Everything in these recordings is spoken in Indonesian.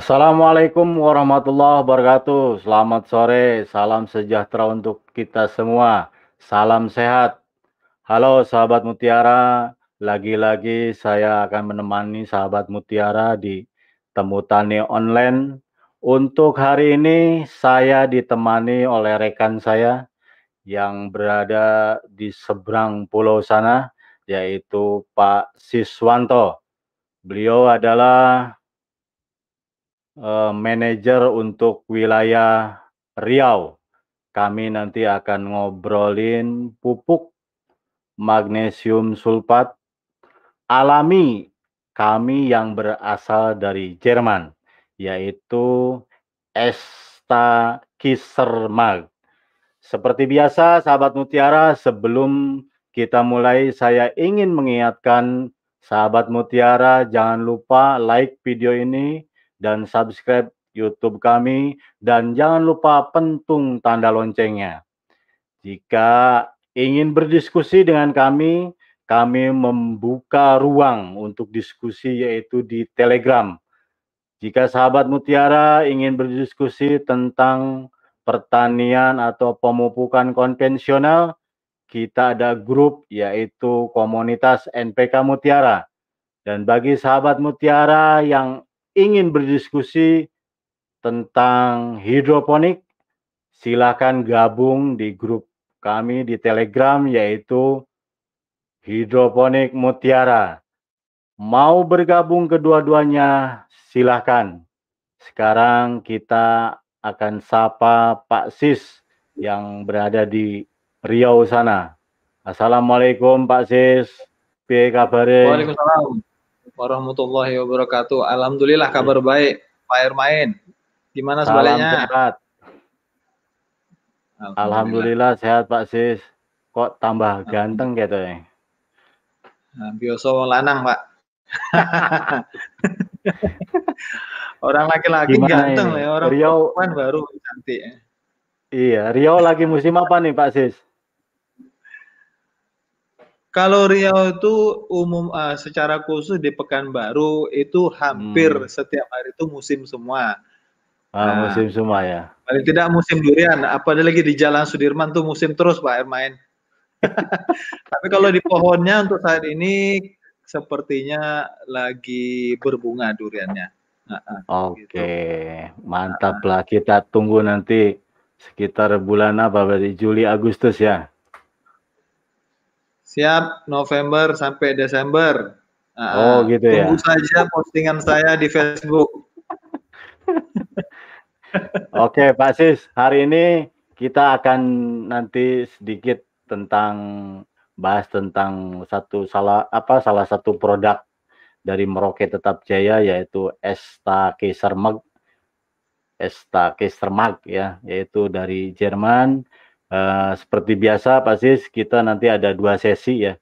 Assalamualaikum warahmatullahi wabarakatuh. Selamat sore, salam sejahtera untuk kita semua. Salam sehat. Halo sahabat Mutiara, lagi-lagi saya akan menemani sahabat Mutiara di Temu Tani Online. Untuk hari ini saya ditemani oleh rekan saya yang berada di seberang pulau sana, yaitu Pak Siswanto. Beliau adalah uh, manajer untuk wilayah Riau. Kami nanti akan ngobrolin pupuk magnesium sulfat alami kami yang berasal dari Jerman, yaitu Esta Kisermag. Seperti biasa, sahabat Mutiara, sebelum kita mulai, saya ingin mengingatkan sahabat Mutiara, jangan lupa like video ini, dan subscribe YouTube kami dan jangan lupa pentung tanda loncengnya. Jika ingin berdiskusi dengan kami, kami membuka ruang untuk diskusi yaitu di Telegram. Jika sahabat Mutiara ingin berdiskusi tentang pertanian atau pemupukan konvensional, kita ada grup yaitu komunitas NPK Mutiara. Dan bagi sahabat Mutiara yang ingin berdiskusi tentang hidroponik, silakan gabung di grup kami di Telegram yaitu Hidroponik Mutiara. Mau bergabung kedua-duanya, silakan. Sekarang kita akan sapa Pak Sis yang berada di Riau sana. Assalamualaikum Pak Sis. Piye kabare? Waalaikumsalam warahmatullahi wabarakatuh. Alhamdulillah kabar baik, Pak Ermain. Gimana Salam sebaliknya? sehat. Alhamdulillah sehat Pak Sis. Kok tambah ganteng gitu ya? Nah, biasa lanang, Pak. orang laki-laki ganteng ini? ya, orang Riau- perempuan baru cantik. ya. Iya, Riau lagi musim apa nih Pak Sis? Kalau Riau itu umum eh, secara khusus di Pekanbaru itu hampir Hmm. setiap hari itu musim semua. Ah, Nah. musim semua ya. Paling tidak musim durian, apalagi di Jalan Sudirman tuh musim terus Pak Ermain. Tapi kalau di pohonnya untuk saat ini sepertinya lagi berbunga duriannya. Nah, ah, Oke, gitu. mantap lah. Kita tunggu nanti sekitar bulan apa berarti Juli Agustus ya. Siap November sampai Desember. Nah, Oh, gitu ya. Tunggu saja postingan saya di Facebook. Oke, Pak Sis, hari ini kita akan nanti sedikit tentang bahas tentang satu salah apa salah satu produk dari Merauke Tetap Jaya yaitu Esta Kaisermag Esta Kaisermag ya, yaitu dari Jerman. Eh, seperti biasa Pak Sis, kita nanti ada dua sesi ya.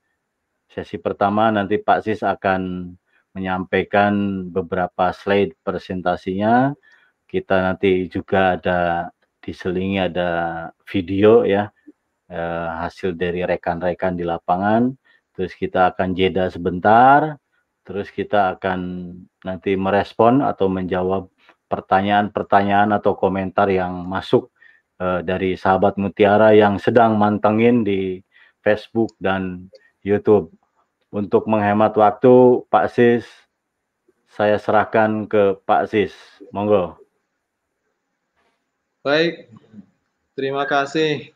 Sesi pertama nanti Pak Sis akan menyampaikan beberapa slide presentasinya. Kita nanti juga ada diselingi ada video ya eh, hasil dari rekan-rekan di lapangan. Terus kita akan jeda sebentar. Terus kita akan nanti merespon atau menjawab pertanyaan-pertanyaan atau komentar yang masuk eh, dari sahabat Mutiara yang sedang mantengin di Facebook dan YouTube untuk menghemat waktu Pak Sis saya serahkan ke Pak Sis monggo Baik, terima kasih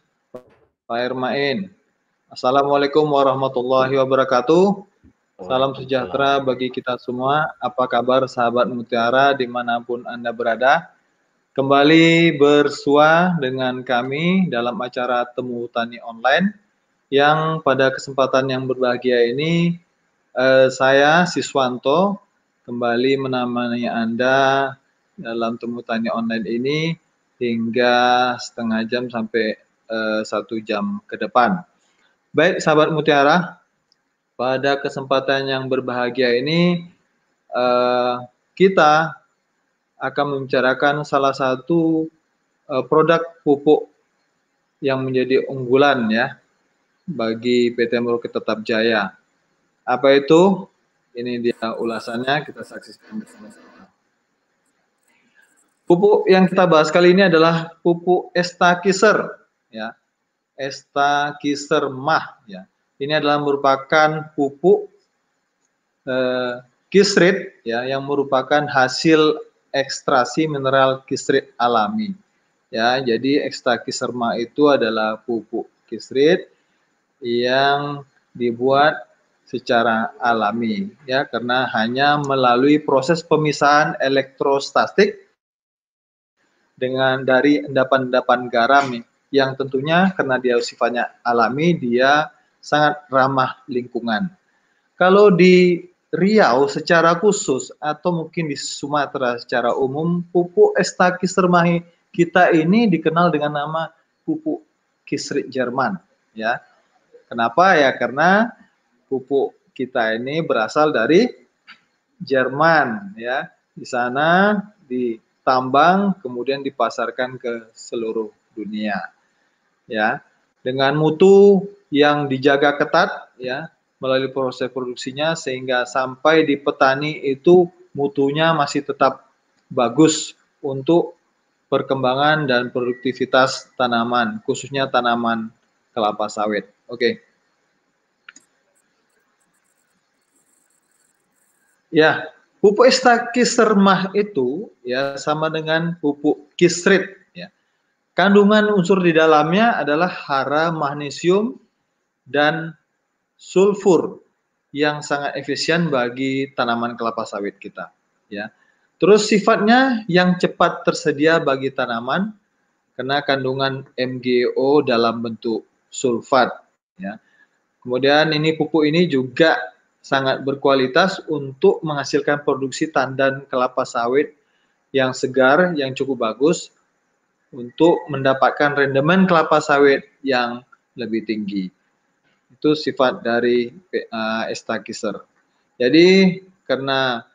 Pak Ermain. Assalamualaikum warahmatullahi wabarakatuh. Salam sejahtera bagi kita semua. Apa kabar sahabat Mutiara di mana pun Anda berada? Kembali bersua dengan kami dalam acara Temu Tani Online yang pada kesempatan yang berbahagia ini eh, saya Siswanto kembali menemani Anda dalam Temu Tani Online ini hingga setengah jam sampai uh, satu jam ke depan. Baik, sahabat Mutiara, pada kesempatan yang berbahagia ini uh, kita akan membicarakan salah satu uh, produk pupuk yang menjadi unggulan ya bagi PT Merauke Tetap Jaya. Apa itu? Ini dia ulasannya, kita saksikan bersama-sama. Pupuk yang kita bahas kali ini adalah pupuk estakiser, ya, estakiser mah, ya. Ini adalah merupakan pupuk eh, kisrit, ya, yang merupakan hasil ekstrasi mineral kisrit alami. Ya, jadi estakiser mah itu adalah pupuk kisrit yang dibuat secara alami ya karena hanya melalui proses pemisahan elektrostatik dengan dari endapan-endapan garam yang tentunya karena dia sifatnya alami dia sangat ramah lingkungan. Kalau di Riau secara khusus atau mungkin di Sumatera secara umum pupuk estaki sermahi kita ini dikenal dengan nama pupuk kisrit Jerman ya. Kenapa ya? Karena pupuk kita ini berasal dari Jerman ya. Di sana di tambang kemudian dipasarkan ke seluruh dunia. Ya. Dengan mutu yang dijaga ketat ya melalui proses produksinya sehingga sampai di petani itu mutunya masih tetap bagus untuk perkembangan dan produktivitas tanaman, khususnya tanaman kelapa sawit. Oke. Okay. Ya, Pupuk estakisermah itu ya sama dengan pupuk kisrit ya. Kandungan unsur di dalamnya adalah hara, magnesium dan sulfur yang sangat efisien bagi tanaman kelapa sawit kita ya. Terus sifatnya yang cepat tersedia bagi tanaman karena kandungan MgO dalam bentuk sulfat ya. Kemudian ini pupuk ini juga sangat berkualitas untuk menghasilkan produksi tandan kelapa sawit yang segar, yang cukup bagus untuk mendapatkan rendemen kelapa sawit yang lebih tinggi. Itu sifat dari uh, estakiser. Jadi karena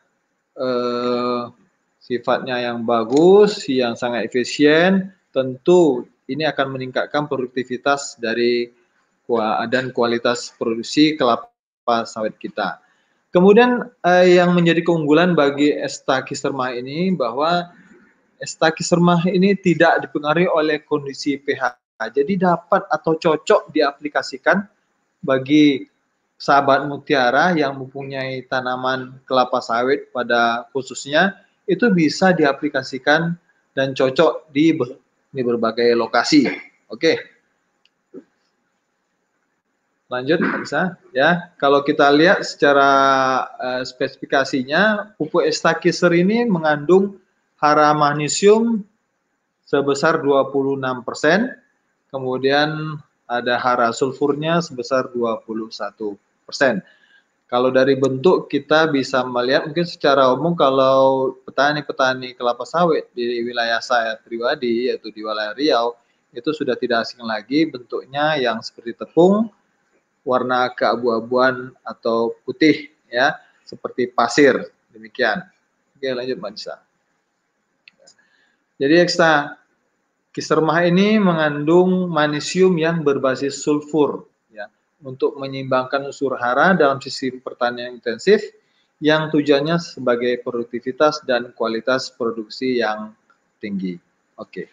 uh, sifatnya yang bagus, yang sangat efisien, tentu ini akan meningkatkan produktivitas dari dan kualitas produksi kelapa sawit kita. Kemudian eh, yang menjadi keunggulan bagi estakisermah ini bahwa estakisermah ini tidak dipengaruhi oleh kondisi pH. Jadi dapat atau cocok diaplikasikan bagi sahabat mutiara yang mempunyai tanaman kelapa sawit pada khususnya itu bisa diaplikasikan dan cocok di, di berbagai lokasi. Oke. Okay. Lanjut bisa ya. Kalau kita lihat secara uh, spesifikasinya pupuk estakiser ini mengandung hara magnesium sebesar 26%, kemudian ada hara sulfurnya sebesar 21%. Kalau dari bentuk kita bisa melihat mungkin secara umum kalau petani-petani kelapa sawit di wilayah saya pribadi yaitu di wilayah Riau itu sudah tidak asing lagi bentuknya yang seperti tepung warna keabu-abuan atau putih ya seperti pasir demikian. Oke lanjut Mbak Nisa. Jadi ekstra kisermah ini mengandung magnesium yang berbasis sulfur ya untuk menyeimbangkan unsur hara dalam sistem pertanian intensif yang tujuannya sebagai produktivitas dan kualitas produksi yang tinggi. Oke.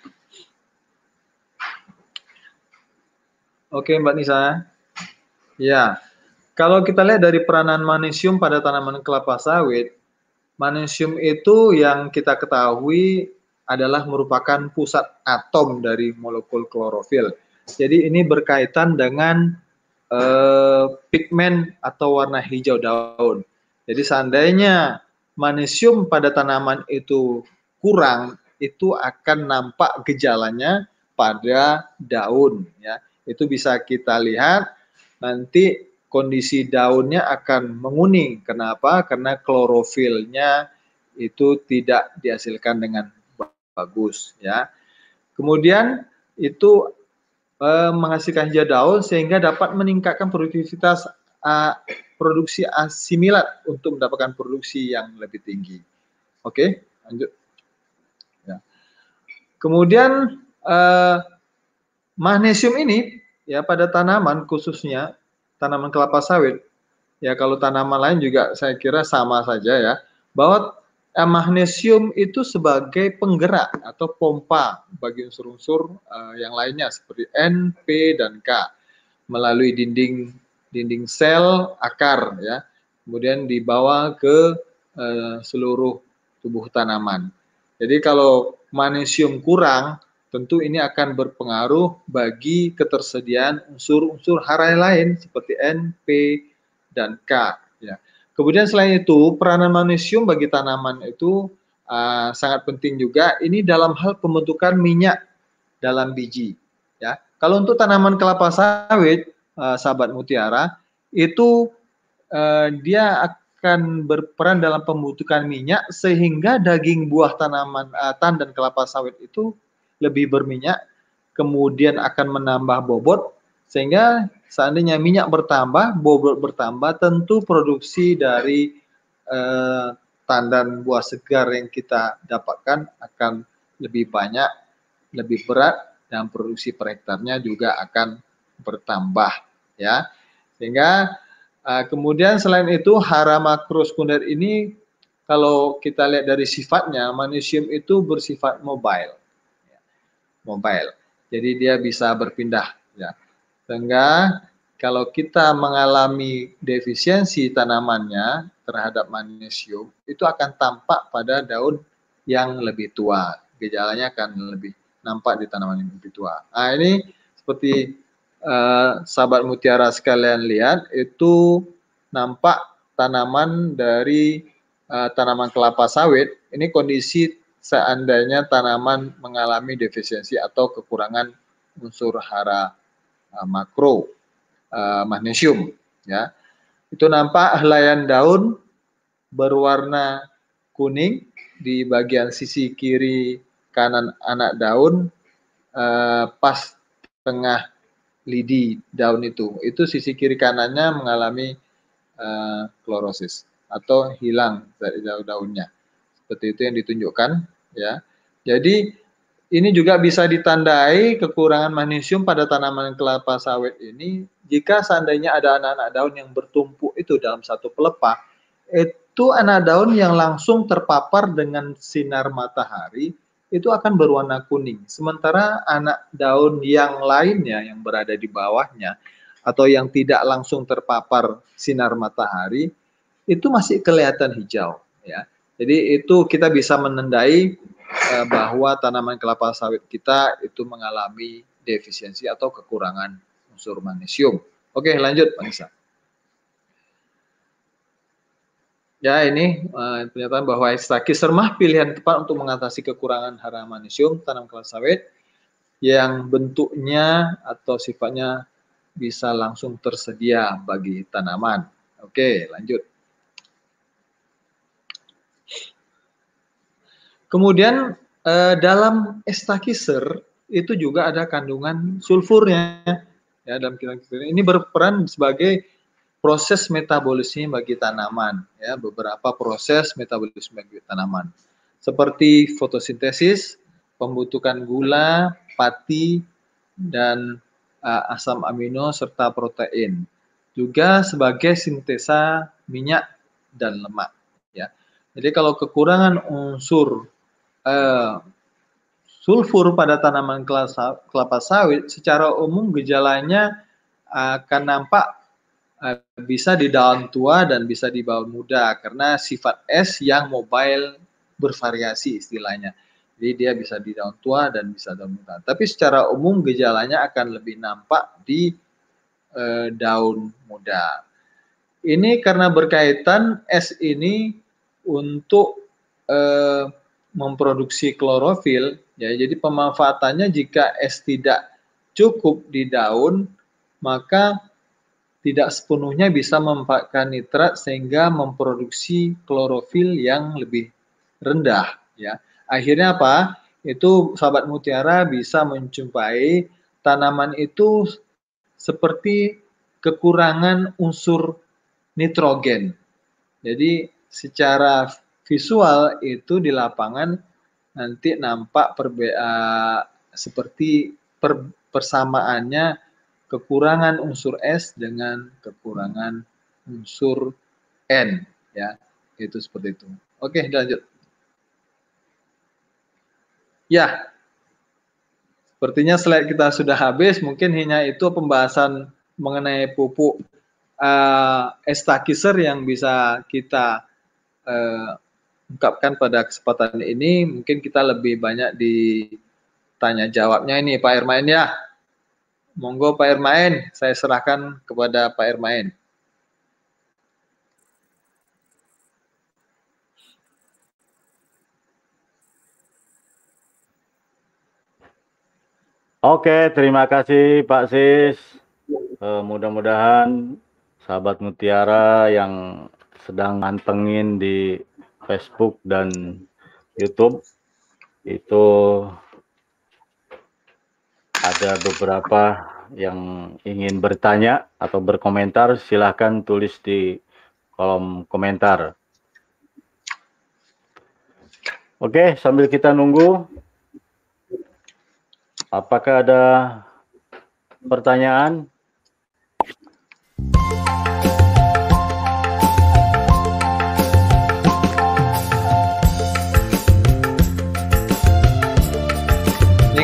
Oke Mbak Nisa. Ya, kalau kita lihat dari peranan magnesium pada tanaman kelapa sawit, magnesium itu yang kita ketahui adalah merupakan pusat atom dari molekul klorofil. Jadi ini berkaitan dengan eh, pigmen atau warna hijau daun. Jadi seandainya magnesium pada tanaman itu kurang, itu akan nampak gejalanya pada daun. Ya, itu bisa kita lihat nanti kondisi daunnya akan menguning. Kenapa? Karena klorofilnya itu tidak dihasilkan dengan bagus ya. Kemudian itu uh, menghasilkan hijau daun sehingga dapat meningkatkan produktivitas uh, produksi asimilat untuk mendapatkan produksi yang lebih tinggi. Oke, lanjut. Ya. Kemudian uh, magnesium ini ya pada tanaman khususnya tanaman kelapa sawit ya kalau tanaman lain juga saya kira sama saja ya bahwa eh, magnesium itu sebagai penggerak atau pompa bagi unsur-unsur uh, yang lainnya seperti N, P, dan K melalui dinding dinding sel akar ya kemudian dibawa ke uh, seluruh tubuh tanaman. Jadi kalau magnesium kurang tentu ini akan berpengaruh bagi ketersediaan unsur-unsur hara lain seperti N, P, dan K. Ya. Kemudian selain itu peranan magnesium bagi tanaman itu uh, sangat penting juga. Ini dalam hal pembentukan minyak dalam biji. Ya, kalau untuk tanaman kelapa sawit, uh, sahabat mutiara, itu uh, dia akan berperan dalam pembentukan minyak sehingga daging buah tanaman uh, tan dan kelapa sawit itu lebih berminyak, kemudian akan menambah bobot sehingga seandainya minyak bertambah, bobot bertambah, tentu produksi dari eh, tandan buah segar yang kita dapatkan akan lebih banyak, lebih berat, dan produksi per hektarnya juga akan bertambah. ya. Sehingga eh, kemudian selain itu hara makrosekunder ini kalau kita lihat dari sifatnya, magnesium itu bersifat mobile. Mobile. Jadi dia bisa berpindah. Sehingga kalau kita mengalami defisiensi tanamannya terhadap magnesium, itu akan tampak pada daun yang lebih tua. Gejalanya akan lebih nampak di tanaman yang lebih tua. Nah ini seperti uh, sahabat mutiara sekalian lihat, itu nampak tanaman dari uh, tanaman kelapa sawit. Ini kondisi seandainya tanaman mengalami defisiensi atau kekurangan unsur hara uh, makro uh, magnesium ya. Itu nampak helaian daun berwarna kuning di bagian sisi kiri kanan anak daun uh, pas tengah lidi daun itu. Itu sisi kiri kanannya mengalami uh, klorosis atau hilang dari daun-daunnya. Seperti itu yang ditunjukkan ya. Jadi ini juga bisa ditandai kekurangan magnesium pada tanaman kelapa sawit ini jika seandainya ada anak-anak daun yang bertumpuk itu dalam satu pelepah, itu anak daun yang langsung terpapar dengan sinar matahari itu akan berwarna kuning. Sementara anak daun yang lainnya yang berada di bawahnya atau yang tidak langsung terpapar sinar matahari itu masih kelihatan hijau ya. Jadi itu kita bisa menandai eh, bahwa tanaman kelapa sawit kita itu mengalami defisiensi atau kekurangan unsur magnesium. Oke, lanjut, Pak Nisa. Ya, ini uh, pernyataan bahwa ekstraksi sermah pilihan tepat untuk mengatasi kekurangan hara magnesium tanam kelapa sawit yang bentuknya atau sifatnya bisa langsung tersedia bagi tanaman. Oke, lanjut. Kemudian eh, dalam estakiser itu juga ada kandungan sulfurnya ya dalam kilang ini. Berperan sebagai proses metabolisme bagi tanaman ya beberapa proses metabolisme bagi tanaman. Seperti fotosintesis pembentukan gula pati dan uh, asam amino serta protein. Juga sebagai sintesa minyak dan lemak ya. Jadi kalau kekurangan unsur uh, sulfur pada tanaman kelapa sawit secara umum gejalanya akan nampak uh, bisa di daun tua dan bisa di daun muda karena sifat es yang mobile bervariasi istilahnya. Jadi dia bisa di daun tua dan bisa daun muda. Tapi secara umum gejalanya akan lebih nampak di uh, daun muda. Ini karena berkaitan es ini untuk uh, memproduksi klorofil ya jadi pemanfaatannya jika es tidak cukup di daun maka tidak sepenuhnya bisa memanfaatkan nitrat sehingga memproduksi klorofil yang lebih rendah ya akhirnya apa itu sahabat mutiara bisa menjumpai tanaman itu seperti kekurangan unsur nitrogen. Jadi secara visual itu di lapangan nanti nampak perbe uh, seperti per persamaannya kekurangan unsur S dengan kekurangan unsur N ya. Itu seperti itu. Oke lanjut. Ya. Sepertinya slide kita sudah habis. Mungkin hanya itu pembahasan mengenai pupuk uh, estakiser yang bisa kita uh, ungkapkan pada kesempatan ini mungkin kita lebih banyak ditanya jawabnya ini Pak Irmain ya. Monggo Pak Irmain saya serahkan kepada Pak Irmain Oke, terima kasih Pak Sis. Uh, Mudah-mudahan sahabat Mutiara yang sedang mantengin di Facebook dan YouTube itu ada beberapa yang ingin bertanya atau berkomentar, silahkan tulis di kolom komentar. Oke, sambil kita nunggu, Apakah ada pertanyaan?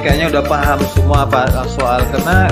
Kayaknya udah paham semua apa soal karena